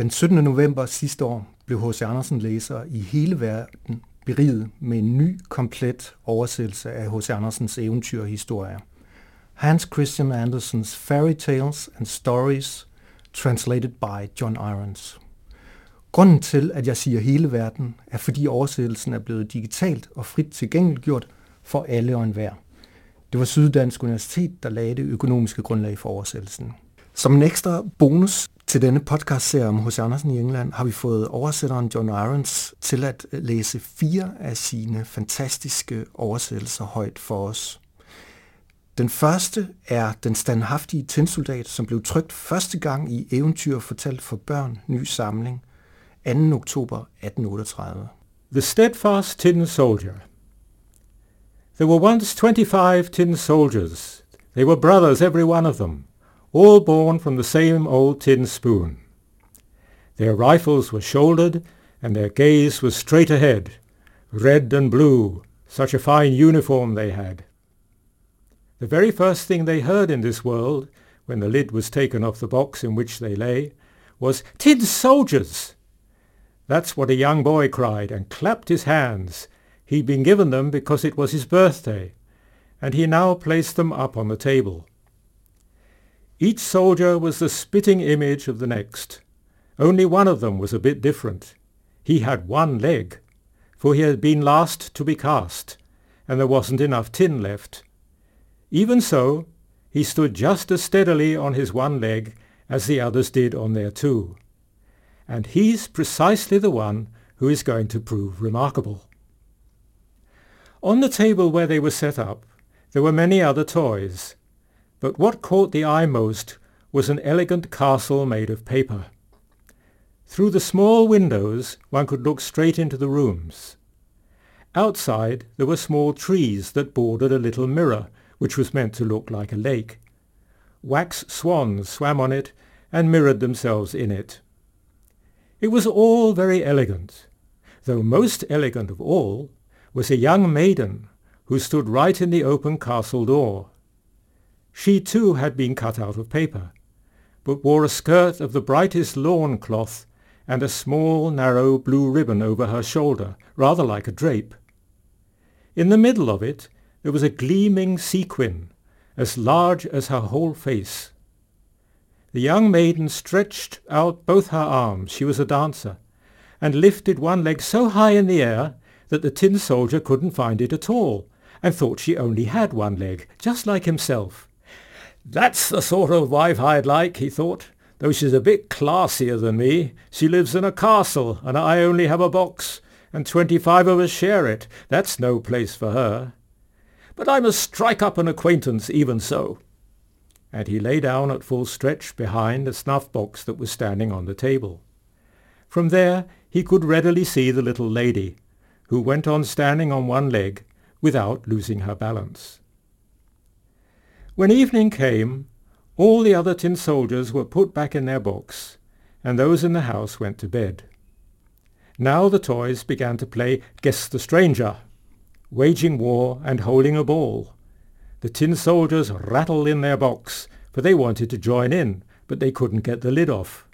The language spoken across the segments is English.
Den 17. november sidste år blev H.C. Andersen læser i hele verden beriget med en ny, komplet oversættelse af H.C. Andersens eventyrhistorier. Hans Christian Andersens Fairy Tales and Stories, translated by John Irons. Grunden til, at jeg siger hele verden, er fordi oversættelsen er blevet digitalt og frit tilgængeliggjort for alle og enhver. Det var Syddansk Universitet, der lagde det økonomiske grundlag for oversættelsen. Som en ekstra bonus til denne podcast-serie om H.C. Andersen i England har vi fået oversætteren John Irons til at læse fire af sine fantastiske oversættelser højt for os. Den første er Den standhaftige tændsoldat, som blev trykt første gang i Eventyr fortalt for børn, ny samling, 2. oktober 1838. The Steadfast Tin Soldier There were once 25 tin soldiers. They were brothers, every one of them. All born from the same old tin spoon. Their rifles were shouldered, and their gaze was straight ahead, red and blue, such a fine uniform they had. The very first thing they heard in this world, when the lid was taken off the box in which they lay, was Tin soldiers! That's what a young boy cried, and clapped his hands. He'd been given them because it was his birthday, and he now placed them up on the table. Each soldier was the spitting image of the next. Only one of them was a bit different. He had one leg, for he had been last to be cast, and there wasn't enough tin left. Even so, he stood just as steadily on his one leg as the others did on their two. And he's precisely the one who is going to prove remarkable. On the table where they were set up, there were many other toys, but what caught the eye most was an elegant castle made of paper. Through the small windows one could look straight into the rooms. Outside there were small trees that bordered a little mirror which was meant to look like a lake. Wax swans swam on it and mirrored themselves in it. It was all very elegant, though most elegant of all was a young maiden who stood right in the open castle door. She too had been cut out of paper, but wore a skirt of the brightest lawn cloth and a small narrow blue ribbon over her shoulder, rather like a drape. In the middle of it there was a gleaming sequin, as large as her whole face. The young maiden stretched out both her arms, she was a dancer, and lifted one leg so high in the air that the tin soldier couldn't find it at all, and thought she only had one leg, just like himself. That's the sort of wife I'd like, he thought, though she's a bit classier than me. She lives in a castle, and I only have a box, and twenty-five of us share it. That's no place for her. But I must strike up an acquaintance even so. And he lay down at full stretch behind a snuff-box that was standing on the table. From there he could readily see the little lady, who went on standing on one leg without losing her balance. When evening came, all the other tin soldiers were put back in their box, and those in the house went to bed. Now the toys began to play Guess the Stranger, waging war and holding a ball. The tin soldiers rattled in their box, for they wanted to join in, but they couldn't get the lid off.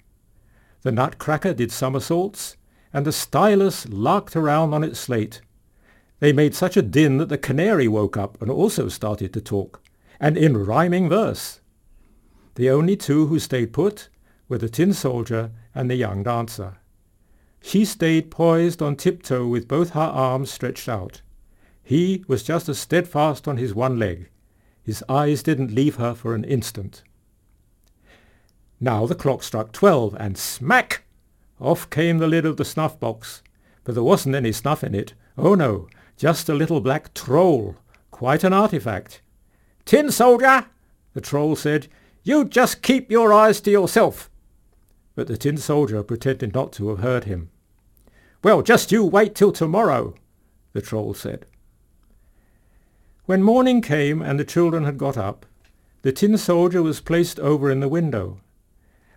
The nutcracker did somersaults, and the stylus larked around on its slate. They made such a din that the canary woke up and also started to talk and in rhyming verse. The only two who stayed put were the tin soldier and the young dancer. She stayed poised on tiptoe with both her arms stretched out. He was just as steadfast on his one leg. His eyes didn't leave her for an instant. Now the clock struck twelve, and smack! Off came the lid of the snuff-box. But there wasn't any snuff in it. Oh no, just a little black troll. Quite an artifact. Tin soldier, the troll said, you just keep your eyes to yourself. But the tin soldier pretended not to have heard him. Well, just you wait till tomorrow, the troll said. When morning came and the children had got up, the tin soldier was placed over in the window,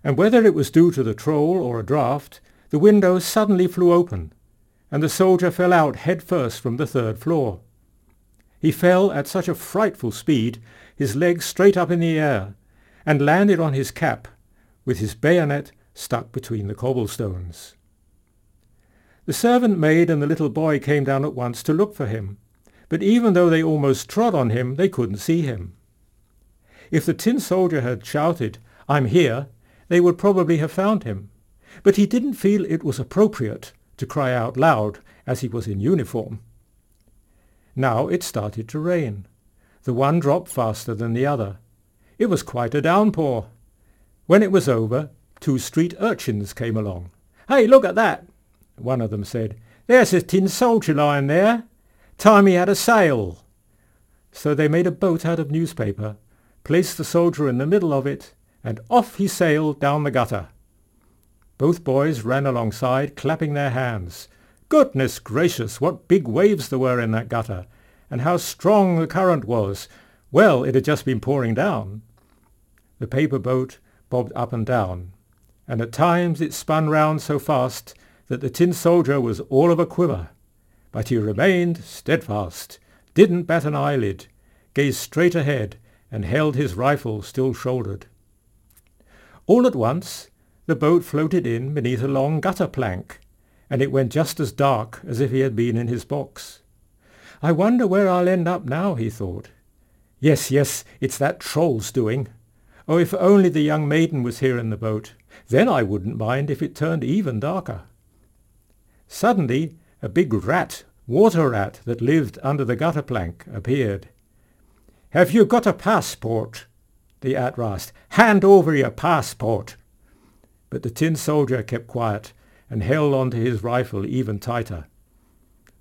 and whether it was due to the troll or a draught, the window suddenly flew open, and the soldier fell out head first from the third floor. He fell at such a frightful speed, his legs straight up in the air, and landed on his cap, with his bayonet stuck between the cobblestones. The servant maid and the little boy came down at once to look for him, but even though they almost trod on him, they couldn't see him. If the tin soldier had shouted, I'm here, they would probably have found him, but he didn't feel it was appropriate to cry out loud as he was in uniform. Now it started to rain. The one dropped faster than the other. It was quite a downpour. When it was over, two street urchins came along. Hey, look at that, one of them said. There's a tin soldier lying there. Time he had a sail. So they made a boat out of newspaper, placed the soldier in the middle of it, and off he sailed down the gutter. Both boys ran alongside, clapping their hands. Goodness gracious, what big waves there were in that gutter, and how strong the current was. Well, it had just been pouring down. The paper boat bobbed up and down, and at times it spun round so fast that the tin soldier was all of a quiver. But he remained steadfast, didn't bat an eyelid, gazed straight ahead, and held his rifle still shouldered. All at once the boat floated in beneath a long gutter plank, and it went just as dark as if he had been in his box. I wonder where I'll end up now, he thought. Yes, yes, it's that troll's doing. Oh, if only the young maiden was here in the boat. Then I wouldn't mind if it turned even darker. Suddenly, a big rat, water rat, that lived under the gutter plank, appeared. Have you got a passport? the rat asked. Hand over your passport. But the tin soldier kept quiet and held on to his rifle even tighter.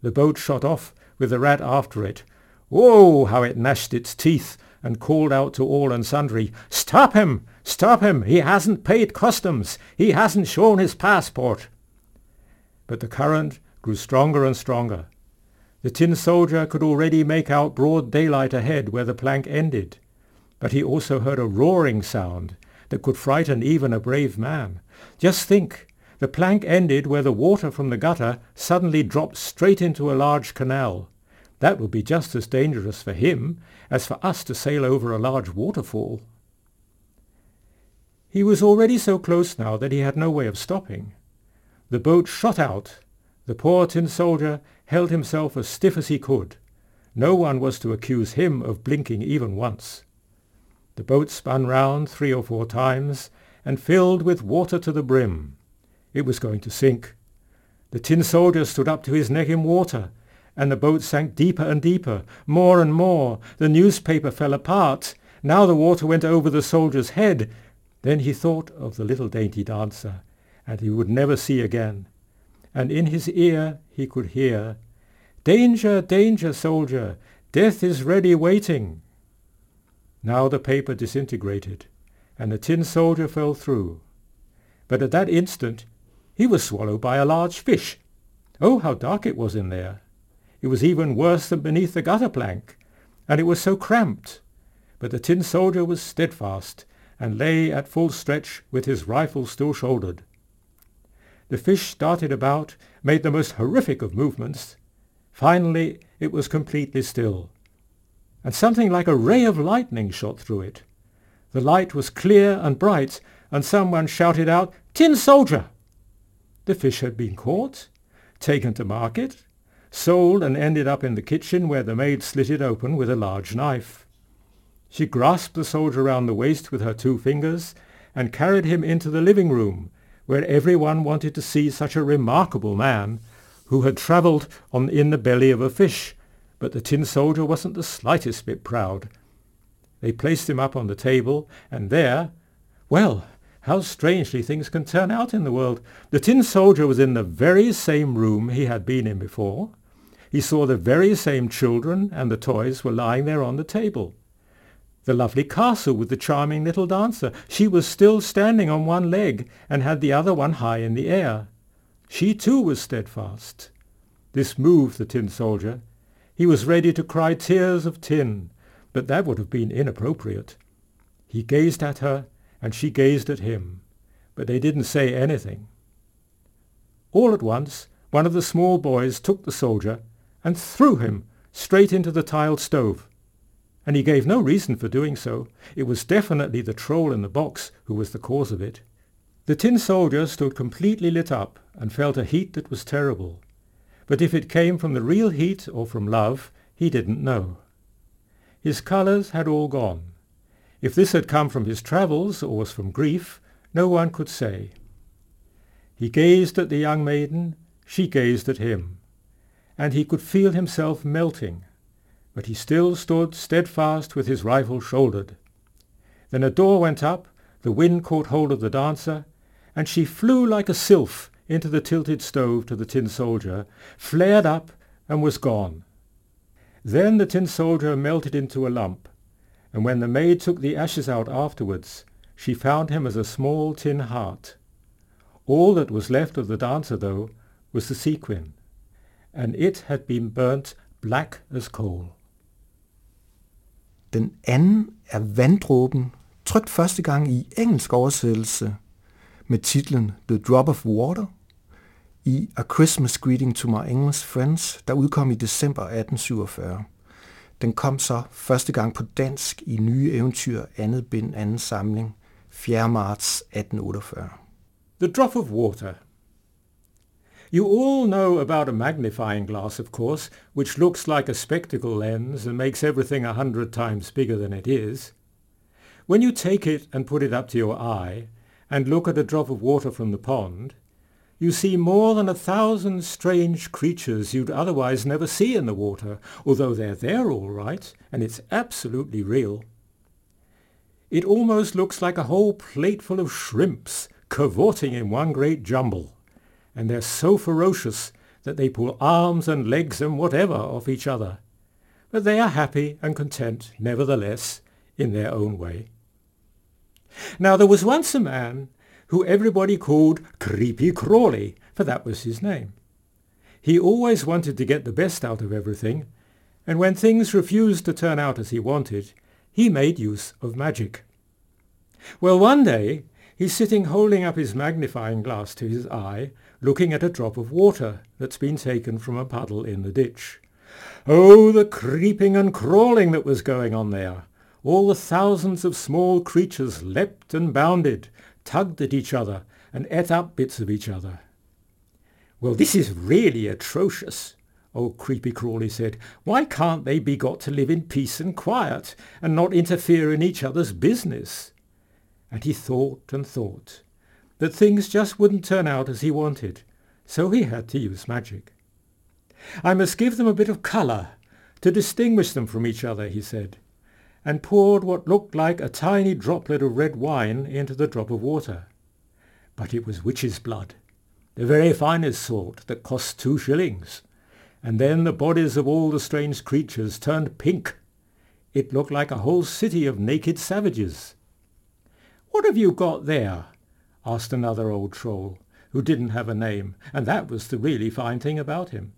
The boat shot off with the rat after it. Whoa, how it gnashed its teeth and called out to all and sundry, Stop him! Stop him! He hasn't paid customs! He hasn't shown his passport! But the current grew stronger and stronger. The tin soldier could already make out broad daylight ahead where the plank ended, but he also heard a roaring sound that could frighten even a brave man. Just think, the plank ended where the water from the gutter suddenly dropped straight into a large canal. That would be just as dangerous for him as for us to sail over a large waterfall. He was already so close now that he had no way of stopping. The boat shot out. The poor tin soldier held himself as stiff as he could. No one was to accuse him of blinking even once. The boat spun round three or four times and filled with water to the brim. It was going to sink. The tin soldier stood up to his neck in water, and the boat sank deeper and deeper, more and more. The newspaper fell apart. Now the water went over the soldier's head. Then he thought of the little dainty dancer, and he would never see again. And in his ear he could hear, Danger, danger, soldier, death is ready waiting. Now the paper disintegrated, and the tin soldier fell through. But at that instant he was swallowed by a large fish. Oh, how dark it was in there! It was even worse than beneath the gutter plank, and it was so cramped. But the tin soldier was steadfast, and lay at full stretch with his rifle still shouldered. The fish darted about, made the most horrific of movements. Finally it was completely still, and something like a ray of lightning shot through it. The light was clear and bright, and someone shouted out, Tin soldier! The fish had been caught, taken to market, sold and ended up in the kitchen where the maid slit it open with a large knife. She grasped the soldier round the waist with her two fingers and carried him into the living room where everyone wanted to see such a remarkable man who had travelled on in the belly of a fish, but the tin soldier wasn't the slightest bit proud. They placed him up on the table, and there, well, how strangely things can turn out in the world. The tin soldier was in the very same room he had been in before. He saw the very same children and the toys were lying there on the table. The lovely castle with the charming little dancer. She was still standing on one leg and had the other one high in the air. She too was steadfast. This moved the tin soldier. He was ready to cry tears of tin, but that would have been inappropriate. He gazed at her and she gazed at him, but they didn't say anything. All at once, one of the small boys took the soldier and threw him straight into the tiled stove. And he gave no reason for doing so. It was definitely the troll in the box who was the cause of it. The tin soldier stood completely lit up and felt a heat that was terrible. But if it came from the real heat or from love, he didn't know. His colours had all gone. If this had come from his travels or was from grief, no one could say. He gazed at the young maiden, she gazed at him, and he could feel himself melting, but he still stood steadfast with his rifle shouldered. Then a door went up, the wind caught hold of the dancer, and she flew like a sylph into the tilted stove to the tin soldier, flared up, and was gone. Then the tin soldier melted into a lump, and when the maid took the ashes out afterwards, she found him as a small tin heart. All that was left of the dancer, though, was the sequin, and it had been burnt black as coal. Den anden er Vanddråben, trykt første gang i engelsk oversættelse med titlen The Drop of Water i A Christmas Greeting to My English Friends, der udkom i december 1847. Den kom så første gang på dansk i Nye Eventyr, andet bind, anden samling, 4. marts 1848. The Drop of Water You all know about a magnifying glass, of course, which looks like a spectacle lens and makes everything a hundred times bigger than it is. When you take it and put it up to your eye, and look at a drop of water from the pond, you see more than a thousand strange creatures you'd otherwise never see in the water, although they're there all right, and it's absolutely real. It almost looks like a whole plateful of shrimps cavorting in one great jumble, and they're so ferocious that they pull arms and legs and whatever off each other. But they are happy and content, nevertheless, in their own way. Now there was once a man who everybody called Creepy Crawly, for that was his name. He always wanted to get the best out of everything, and when things refused to turn out as he wanted, he made use of magic. Well, one day he's sitting holding up his magnifying glass to his eye, looking at a drop of water that's been taken from a puddle in the ditch. Oh, the creeping and crawling that was going on there! all the thousands of small creatures leapt and bounded, tugged at each other, and ate up bits of each other. Well, this is really atrocious, old Creepy Crawly said. Why can't they be got to live in peace and quiet, and not interfere in each other's business? And he thought and thought, that things just wouldn't turn out as he wanted, so he had to use magic. I must give them a bit of colour, to distinguish them from each other, he said and poured what looked like a tiny droplet of red wine into the drop of water. But it was witch's blood, the very finest sort that cost two shillings. And then the bodies of all the strange creatures turned pink. It looked like a whole city of naked savages. What have you got there? asked another old troll, who didn't have a name, and that was the really fine thing about him.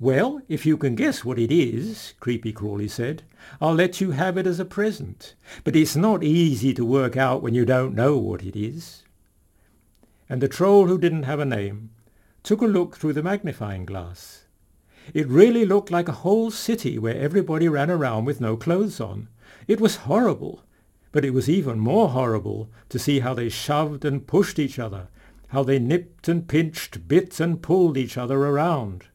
Well, if you can guess what it is, Creepy Crawly said, I'll let you have it as a present. But it's not easy to work out when you don't know what it is. And the troll who didn't have a name took a look through the magnifying glass. It really looked like a whole city where everybody ran around with no clothes on. It was horrible, but it was even more horrible to see how they shoved and pushed each other, how they nipped and pinched, bit and pulled each other around.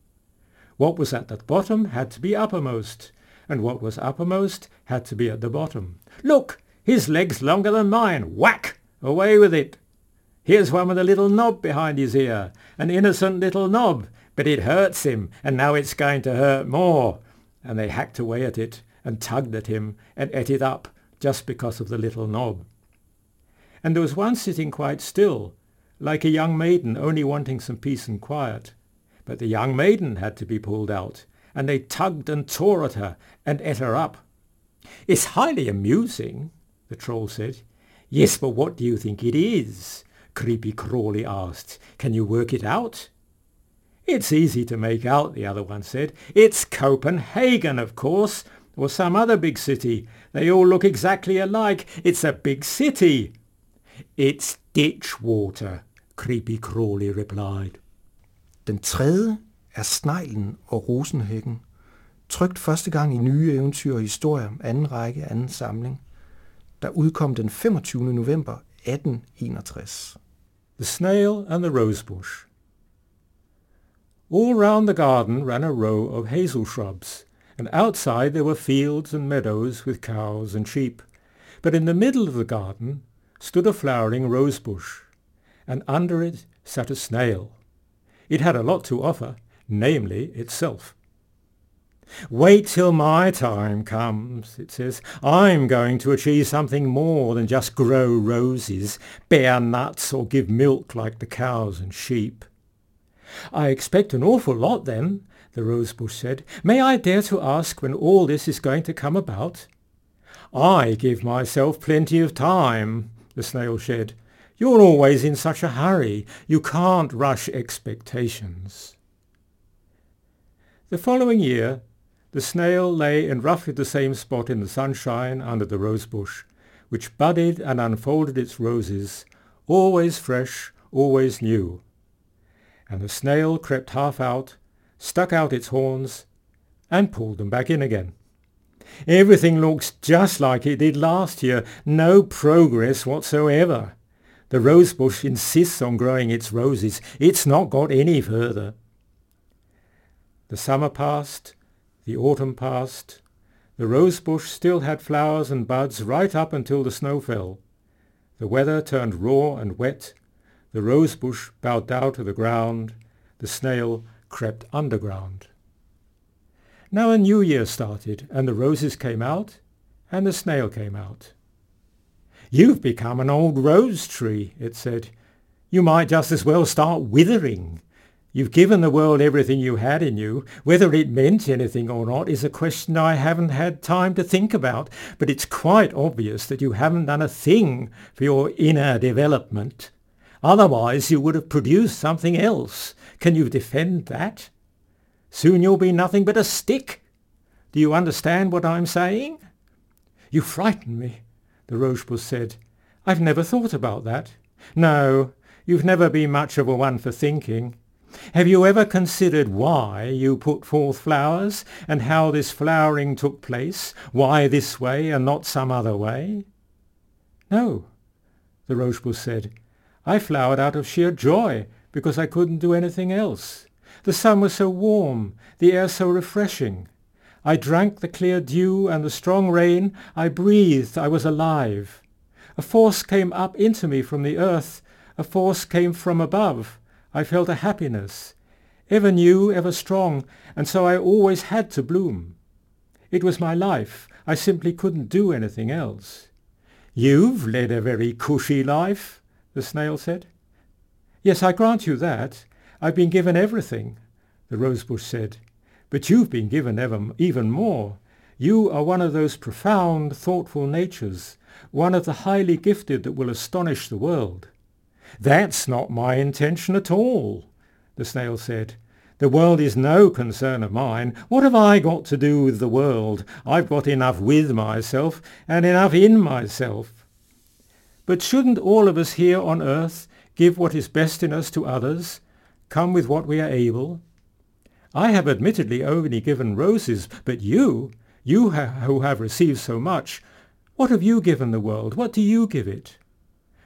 What was at the bottom had to be uppermost, and what was uppermost had to be at the bottom. Look! His leg's longer than mine! Whack! Away with it! Here's one with a little knob behind his ear, an innocent little knob, but it hurts him, and now it's going to hurt more. And they hacked away at it, and tugged at him, and ate it up, just because of the little knob. And there was one sitting quite still, like a young maiden only wanting some peace and quiet. But the young maiden had to be pulled out, and they tugged and tore at her and ate her up. It's highly amusing, the troll said. Yes, but what do you think it is? Creepy Crawly asked. Can you work it out? It's easy to make out, the other one said. It's Copenhagen, of course, or some other big city. They all look exactly alike. It's a big city. It's ditch water, Creepy Crawly replied. Den tredje er Sneglen og Rosenhækken, trygt første gang i Nye Eventyr og Historier, anden række, anden samling, der udkom den 25. november 1861. The Snail and the Rosebush All round the garden ran a row of hazel shrubs, and outside there were fields and meadows with cows and sheep. But in the middle of the garden stood a flowering rosebush, and under it sat a snail. It had a lot to offer, namely itself. Wait till my time comes, it says. I'm going to achieve something more than just grow roses, bear nuts, or give milk like the cows and sheep. I expect an awful lot then, the rosebush said. May I dare to ask when all this is going to come about? I give myself plenty of time, the snail said. You're always in such a hurry. You can't rush expectations. The following year, the snail lay in roughly the same spot in the sunshine under the rosebush, which budded and unfolded its roses, always fresh, always new. And the snail crept half out, stuck out its horns, and pulled them back in again. Everything looks just like it did last year, no progress whatsoever. The rosebush insists on growing its roses. It's not got any further. The summer passed, the autumn passed. The rosebush still had flowers and buds right up until the snow fell. The weather turned raw and wet. The rosebush bowed down to the ground. The snail crept underground. Now a new year started, and the roses came out, and the snail came out. You've become an old rose tree, it said. You might just as well start withering. You've given the world everything you had in you. Whether it meant anything or not is a question I haven't had time to think about, but it's quite obvious that you haven't done a thing for your inner development. Otherwise you would have produced something else. Can you defend that? Soon you'll be nothing but a stick. Do you understand what I'm saying? You frighten me, the rosebush said. I've never thought about that. No, you've never been much of a one for thinking. Have you ever considered why you put forth flowers, and how this flowering took place, why this way and not some other way? No, the rosebush said. I flowered out of sheer joy, because I couldn't do anything else. The sun was so warm, the air so refreshing. I drank the clear dew and the strong rain. I breathed, I was alive. A force came up into me from the earth. A force came from above. I felt a happiness, ever new, ever strong, and so I always had to bloom. It was my life. I simply couldn't do anything else. You've led a very cushy life, the snail said. Yes, I grant you that. I've been given everything, the rosebush said. But you've been given ever, even more. You are one of those profound, thoughtful natures, one of the highly gifted that will astonish the world. That's not my intention at all, the snail said. The world is no concern of mine. What have I got to do with the world? I've got enough with myself and enough in myself. But shouldn't all of us here on earth give what is best in us to others, come with what we are able? I have admittedly only given roses, but you, you ha- who have received so much, what have you given the world? What do you give it?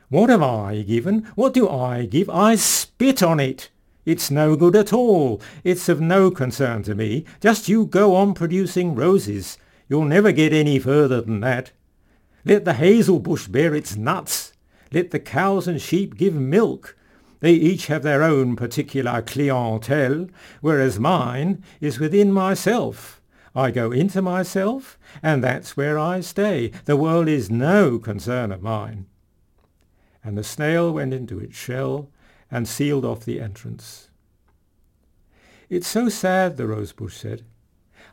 What have I given? What do I give? I spit on it. It's no good at all. It's of no concern to me. Just you go on producing roses. You'll never get any further than that. Let the hazel bush bear its nuts. Let the cows and sheep give milk. They each have their own particular clientele, whereas mine is within myself. I go into myself, and that's where I stay. The world is no concern of mine and the snail went into its shell and sealed off the entrance. It's so sad, the rosebush said.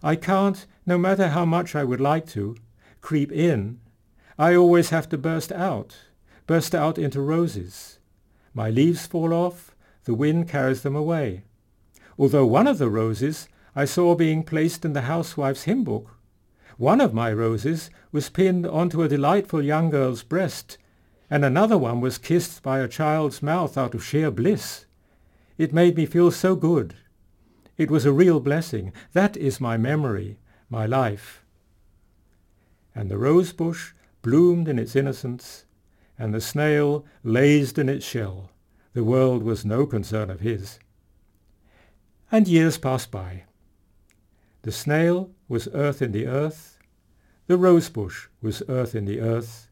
I can't, no matter how much I would like to, creep in. I always have to burst out, burst out into roses. My leaves fall off, the wind carries them away. Although one of the roses I saw being placed in the housewife's hymn book. One of my roses was pinned onto a delightful young girl's breast and another one was kissed by a child's mouth out of sheer bliss. It made me feel so good. It was a real blessing. That is my memory, my life. And the rose bush bloomed in its innocence, and the snail lazed in its shell, The world was no concern of his. And years passed by. The snail was earth in the earth. The rosebush was earth in the earth.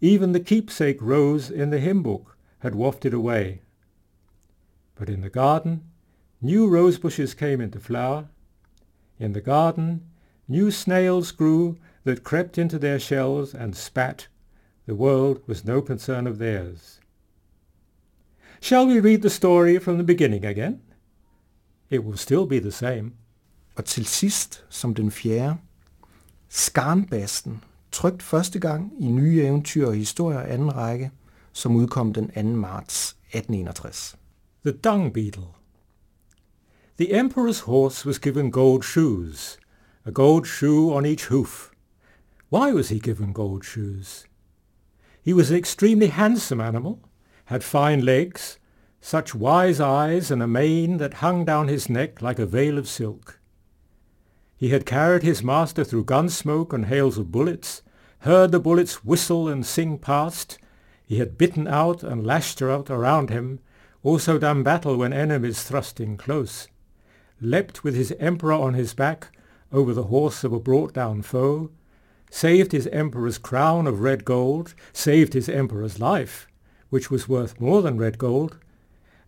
Even the keepsake rose in the hymn book had wafted away. But in the garden, new rosebushes came into flower. In the garden, new snails grew that crept into their shells and spat. The world was no concern of theirs. Shall we read the story from the beginning again? It will still be the same. Og til sidst, som den fjerde, Skarnbassen, trygt første gang i Nye Eventyr og Historier anden række, som udkom den 2. marts 1861. The Dung Beetle The emperor's horse was given gold shoes, a gold shoe on each hoof. Why was he given gold shoes? He was an extremely handsome animal, had fine legs, such wise eyes and a mane that hung down his neck like a veil of silk. He had carried his master through gun smoke and hails of bullets, heard the bullets whistle and sing past. He had bitten out and lashed out around him, also done battle when enemies thrust in close, leapt with his emperor on his back over the horse of a brought-down foe, saved his emperor's crown of red gold, saved his emperor's life, which was worth more than red gold,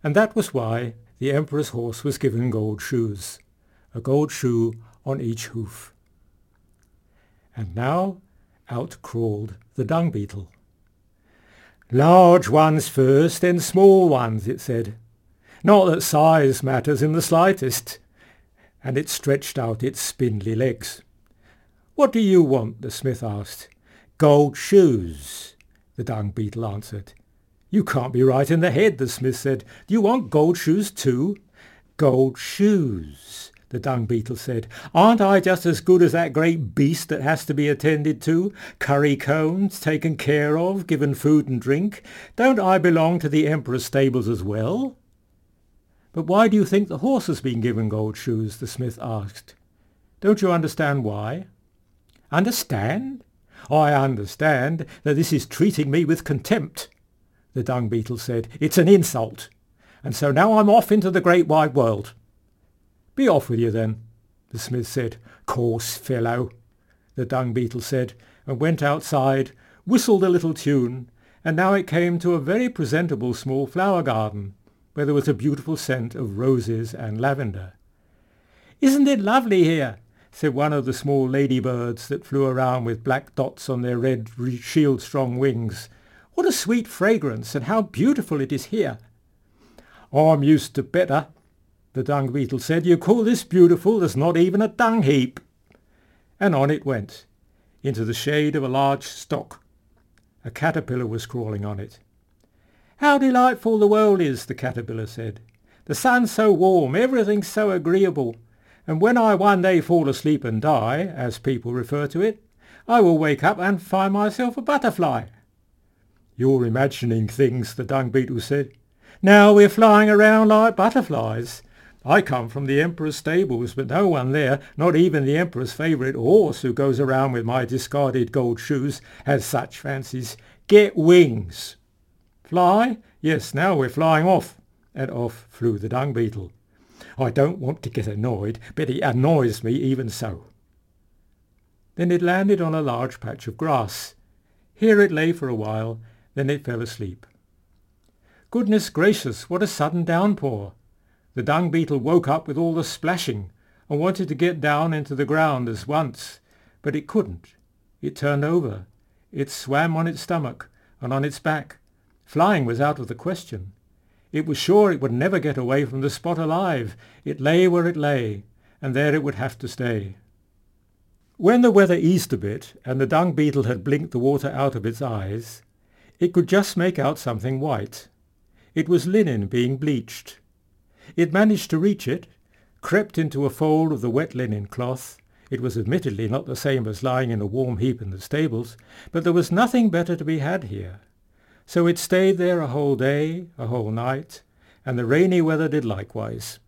and that was why the emperor's horse was given gold shoes, a gold shoe on each hoof. And now out crawled the dung beetle. Large ones first, then small ones, it said. Not that size matters in the slightest. And it stretched out its spindly legs. What do you want? the smith asked. Gold shoes, the dung beetle answered. You can't be right in the head, the smith said. Do you want gold shoes too? Gold shoes, the dung beetle said. Aren't I just as good as that great beast that has to be attended to, curry combed, taken care of, given food and drink? Don't I belong to the emperor's stables as well? But why do you think the horse has been given gold shoes? the smith asked. Don't you understand why? Understand? I understand that this is treating me with contempt the dung beetle said. It's an insult. And so now I'm off into the great wide world. Be off with you then, the smith said. Coarse fellow, the dung beetle said, and went outside, whistled a little tune, and now it came to a very presentable small flower garden, where there was a beautiful scent of roses and lavender. Isn't it lovely here? Said one of the small ladybirds that flew around with black dots on their red shield-strong wings, what a sweet fragrance, and how beautiful it is here. I'm used to better, the dung beetle said. You call this beautiful? There's not even a dung heap. And on it went, into the shade of a large stock. A caterpillar was crawling on it. How delightful the world is, the caterpillar said. The sun's so warm, everything's so agreeable, and when I one day fall asleep and die, as people refer to it, I will wake up and find myself a butterfly. You're imagining things, the dung beetle said. Now we're flying around like butterflies. I come from the Emperor's stables, but no one there, not even the Emperor's favourite horse who goes around with my discarded gold shoes, has such fancies. Get wings. Fly? Yes, now we're flying off. And off flew the dung beetle. I don't want to get annoyed, but it annoys me even so. Then it landed on a large patch of grass. Here it lay for a while, then it fell asleep. Goodness gracious, what a sudden downpour! The dung beetle woke up with all the splashing and wanted to get down into the ground as once, but it couldn't. It turned over. It swam on its stomach and on its back. Flying was out of the question. It was sure it would never get away from the spot alive. It lay where it lay, and there it would have to stay. When the weather eased a bit, and the dung beetle had blinked the water out of its eyes, it could just make out something white. It was linen being bleached. It managed to reach it, crept into a fold of the wet linen cloth. It was admittedly not the same as lying in a warm heap in the stables, but there was nothing better to be had here. So it stayed there a whole day, a whole night, and the rainy weather did likewise.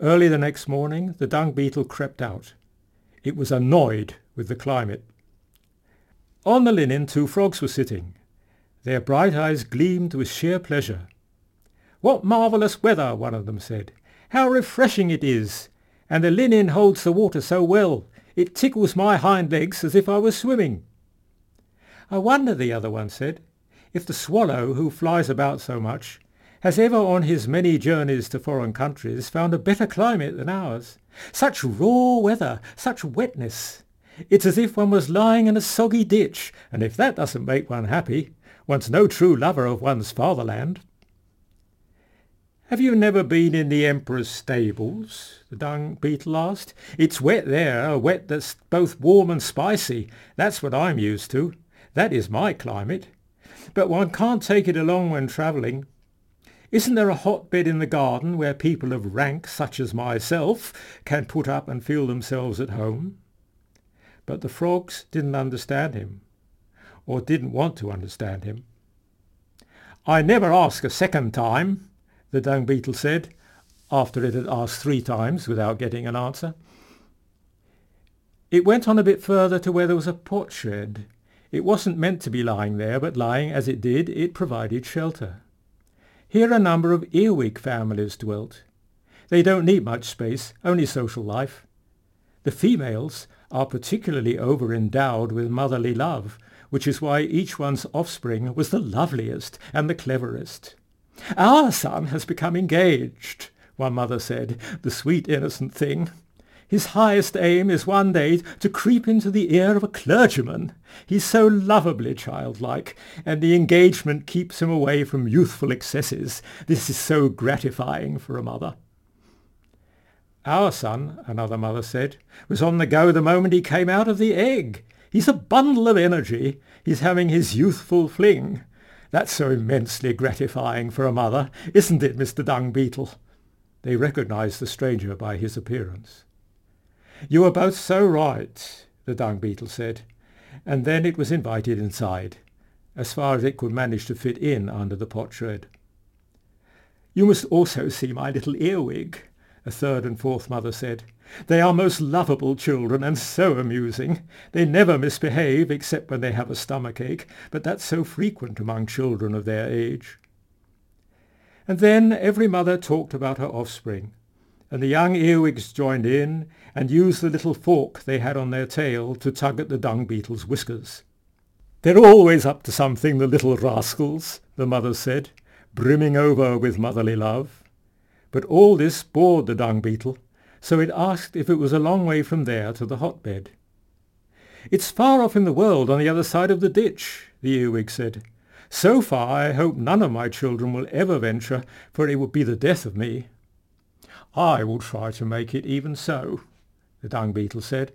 Early the next morning the dung beetle crept out. It was annoyed with the climate. On the linen two frogs were sitting, their bright eyes gleamed with sheer pleasure. What marvellous weather, one of them said. How refreshing it is. And the linen holds the water so well. It tickles my hind legs as if I was swimming. I wonder, the other one said, if the swallow, who flies about so much, has ever on his many journeys to foreign countries found a better climate than ours. Such raw weather, such wetness. It's as if one was lying in a soggy ditch, and if that doesn't make one happy, one's no true lover of one's fatherland. Have you never been in the Emperor's stables? the dung beetle asked. It's wet there, a wet that's both warm and spicy. That's what I'm used to. That is my climate. But one can't take it along when travelling. Isn't there a hotbed in the garden where people of rank, such as myself, can put up and feel themselves at home? But the frogs didn't understand him, or didn't want to understand him. I never ask a second time, the dung beetle said, after it had asked three times without getting an answer. It went on a bit further to where there was a potsherd. It wasn't meant to be lying there, but lying as it did, it provided shelter. Here a number of earwig families dwelt. They don't need much space, only social life. The females are particularly over-endowed with motherly love, which is why each one's offspring was the loveliest and the cleverest. Our son has become engaged, one mother said, the sweet innocent thing. His highest aim is one day to creep into the ear of a clergyman. He's so lovably childlike, and the engagement keeps him away from youthful excesses. This is so gratifying for a mother. Our son, another mother said, was on the go the moment he came out of the egg. He's a bundle of energy. He's having his youthful fling. That's so immensely gratifying for a mother, isn't it, Mr. Dung Beetle? They recognized the stranger by his appearance. You are both so right, the dung beetle said, and then it was invited inside, as far as it could manage to fit in under the potsherd. You must also see my little earwig, a third and fourth mother said. They are most lovable children and so amusing. They never misbehave except when they have a stomach ache, but that's so frequent among children of their age. And then every mother talked about her offspring, and the young earwigs joined in and used the little fork they had on their tail to tug at the dung beetle's whiskers. They're always up to something, the little rascals, the mother said, brimming over with motherly love. But all this bored the dung beetle, so it asked if it was a long way from there to the hotbed. It's far off in the world on the other side of the ditch, the earwig said. So far I hope none of my children will ever venture, for it would be the death of me. I will try to make it even so, the dung beetle said,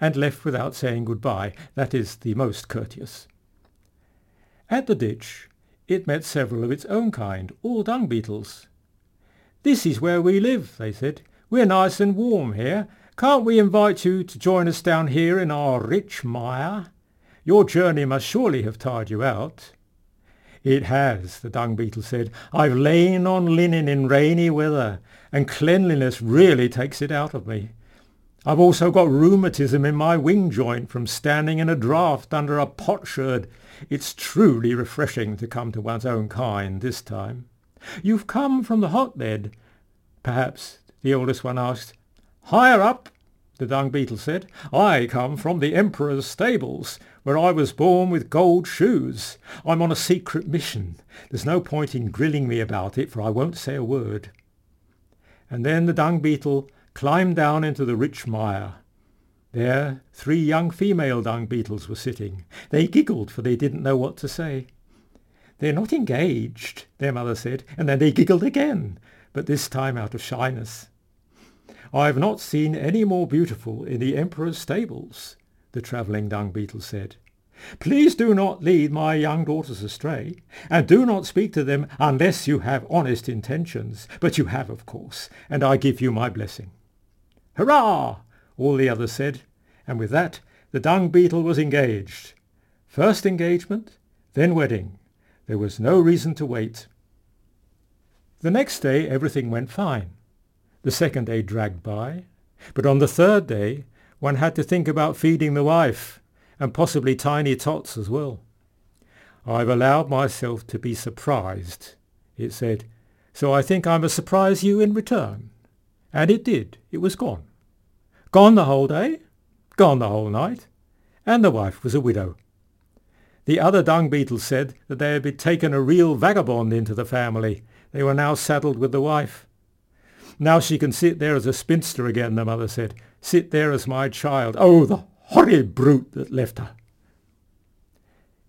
and left without saying goodbye. That is the most courteous. At the ditch it met several of its own kind, all dung beetles. This is where we live, they said. We're nice and warm here. Can't we invite you to join us down here in our rich mire? Your journey must surely have tired you out. It has, the dung beetle said. I've lain on linen in rainy weather, and cleanliness really takes it out of me. I've also got rheumatism in my wing joint from standing in a draught under a potsherd. It's truly refreshing to come to one's own kind this time. You've come from the hotbed, perhaps, the oldest one asked. Higher up, the dung beetle said. I come from the Emperor's stables, where I was born with gold shoes. I'm on a secret mission. There's no point in grilling me about it, for I won't say a word. And then the dung beetle climbed down into the rich mire. There three young female dung beetles were sitting. They giggled, for they didn't know what to say. They're not engaged, their mother said, and then they giggled again, but this time out of shyness. I've not seen any more beautiful in the Emperor's stables, the travelling dung beetle said. Please do not lead my young daughters astray, and do not speak to them unless you have honest intentions. But you have, of course, and I give you my blessing. Hurrah! all the others said, and with that the dung beetle was engaged. First engagement, then wedding. There was no reason to wait. The next day everything went fine. The second day dragged by, but on the third day one had to think about feeding the wife, and possibly tiny tots as well. I've allowed myself to be surprised, it said, So I think I must surprise you in return. And it did. It was gone. Gone the whole day, gone the whole night, and the wife was a widow. The other dung beetles said that they had taken a real vagabond into the family. They were now saddled with the wife. Now she can sit there as a spinster again, the mother said. Sit there as my child. Oh, the horrid brute that left her.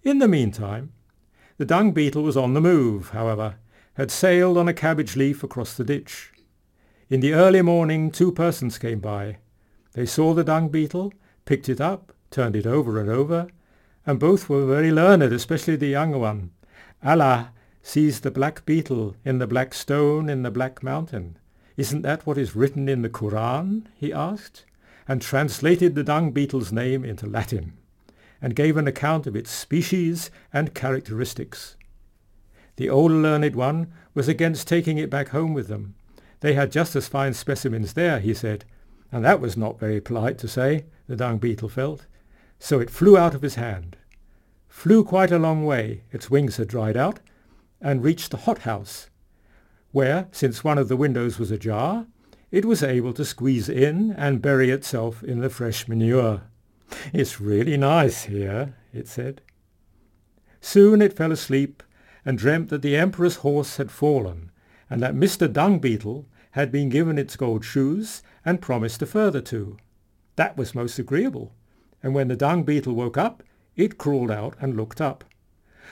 In the meantime, the dung beetle was on the move, however, had sailed on a cabbage leaf across the ditch. In the early morning two persons came by. They saw the dung beetle, picked it up, turned it over and over, and both were very learned, especially the younger one. Allah sees the black beetle in the black stone in the black mountain. Isn't that what is written in the Koran? he asked, and translated the dung beetle's name into Latin, and gave an account of its species and characteristics. The old learned one was against taking it back home with them. They had just as fine specimens there, he said, and that was not very polite to say, the dung beetle felt. So it flew out of his hand, flew quite a long way, its wings had dried out, and reached the hothouse, where, since one of the windows was ajar, it was able to squeeze in and bury itself in the fresh manure. It's really nice here, it said. Soon it fell asleep and dreamt that the emperor's horse had fallen, and that Mr. Dung Beetle had been given its gold shoes and promised a further two. That was most agreeable, and when the dung beetle woke up, it crawled out and looked up.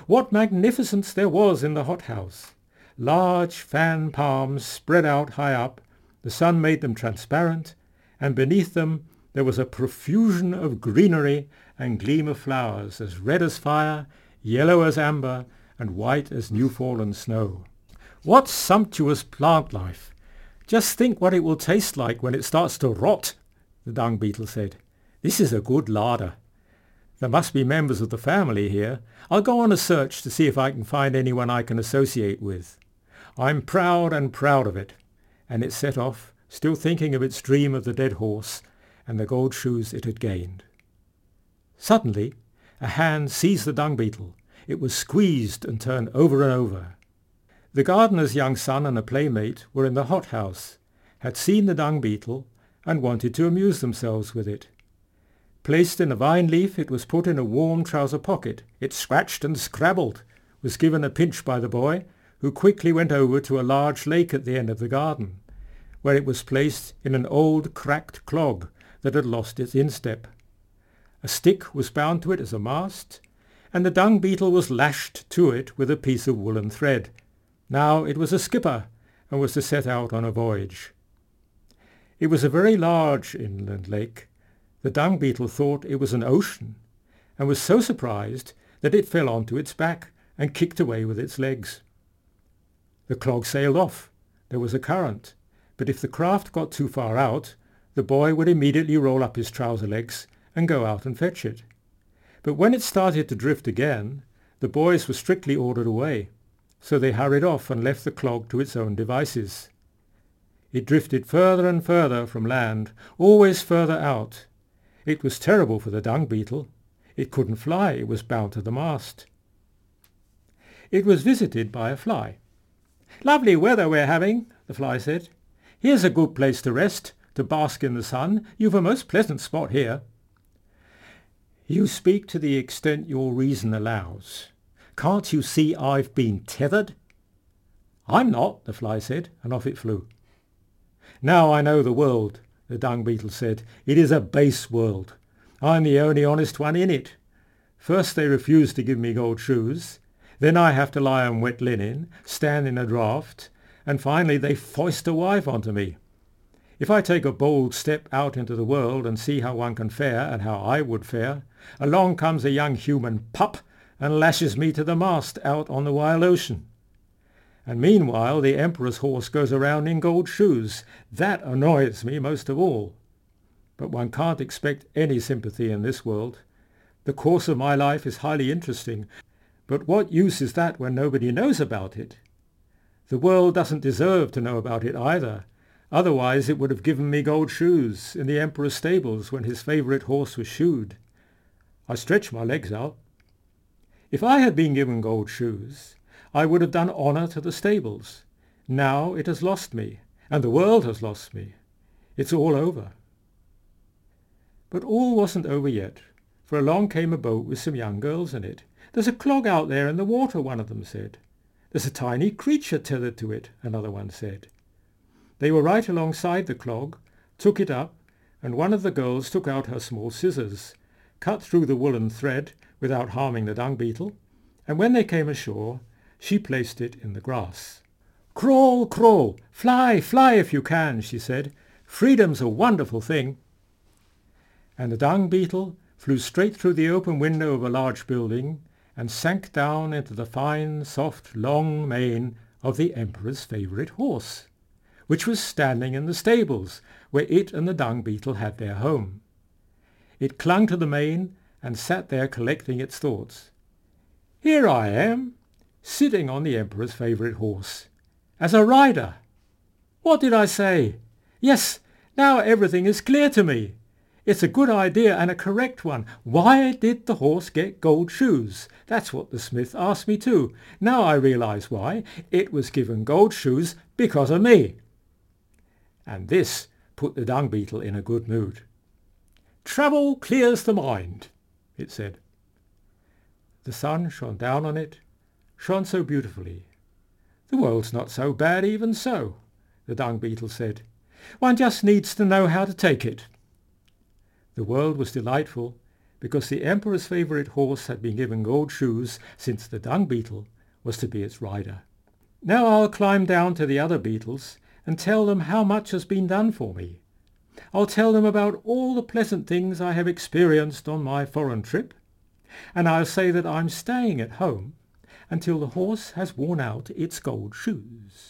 What magnificence there was in the hothouse! Large fan palms spread out high up, the sun made them transparent, and beneath them there was a profusion of greenery and gleam of flowers as red as fire, yellow as amber, and white as new-fallen snow. What sumptuous plant life! Just think what it will taste like when it starts to rot, the dung beetle said. This is a good larder. There must be members of the family here. I'll go on a search to see if I can find anyone I can associate with. I'm proud and proud of it. And it set off, still thinking of its dream of the dead horse and the gold shoes it had gained. Suddenly, a hand seized the dung beetle it was squeezed and turned over and over. The gardener's young son and a playmate were in the hothouse, had seen the dung beetle, and wanted to amuse themselves with it. Placed in a vine leaf, it was put in a warm trouser pocket. It scratched and scrabbled, was given a pinch by the boy, who quickly went over to a large lake at the end of the garden, where it was placed in an old cracked clog that had lost its instep. A stick was bound to it as a mast, and the dung beetle was lashed to it with a piece of woolen thread. Now it was a skipper, and was to set out on a voyage. It was a very large inland lake. The dung beetle thought it was an ocean, and was so surprised that it fell onto its back and kicked away with its legs. The clog sailed off. There was a current, but if the craft got too far out, the boy would immediately roll up his trouser legs and go out and fetch it. But when it started to drift again, the boys were strictly ordered away, so they hurried off and left the clog to its own devices. It drifted further and further from land, always further out. It was terrible for the dung beetle. It couldn't fly, it was bound to the mast. It was visited by a fly. Lovely weather we're having, the fly said. Here's a good place to rest, to bask in the sun. You've a most pleasant spot here. You speak to the extent your reason allows. Can't you see I've been tethered? I'm not, the fly said, and off it flew. Now I know the world, the dung beetle said. It is a base world. I'm the only honest one in it. First they refuse to give me gold shoes. Then I have to lie on wet linen, stand in a draught, and finally they foist a wife onto me. If I take a bold step out into the world and see how one can fare and how I would fare, along comes a young human pup and lashes me to the mast out on the wild ocean. And meanwhile the emperor's horse goes around in gold shoes. That annoys me most of all. But one can't expect any sympathy in this world. The course of my life is highly interesting, but what use is that when nobody knows about it? The world doesn't deserve to know about it either, Otherwise it would have given me gold shoes in the emperor's stables when his favourite horse was shoed. I stretched my legs out. If I had been given gold shoes, I would have done honour to the stables. Now it has lost me, and the world has lost me. It's all over. But all wasn't over yet, for along came a boat with some young girls in it. There's a clog out there in the water, one of them said. There's a tiny creature tethered to it, another one said. They were right alongside the clog, took it up, and one of the girls took out her small scissors, cut through the woolen thread without harming the dung beetle, and when they came ashore, she placed it in the grass. Crawl, crawl, fly, fly if you can, she said. Freedom's a wonderful thing. And the dung beetle flew straight through the open window of a large building and sank down into the fine, soft, long mane of the emperor's favourite horse, which was standing in the stables where it and the dung beetle had their home. It clung to the mane and sat there collecting its thoughts. Here I am, sitting on the emperor's favourite horse, as a rider. What did I say? Yes, now everything is clear to me. It's a good idea and a correct one. Why did the horse get gold shoes? That's what the smith asked me too. Now I realize why. It was given gold shoes because of me. And this put the dung beetle in a good mood. Travel clears the mind, it said. The sun shone down on it, shone so beautifully. The world's not so bad even so, the dung beetle said. One just needs to know how to take it. The world was delightful because the emperor's favourite horse had been given gold shoes since the dung beetle was to be its rider. Now I'll climb down to the other beetles and tell them how much has been done for me. I'll tell them about all the pleasant things I have experienced on my foreign trip, and I'll say that I'm staying at home until the horse has worn out its gold shoes.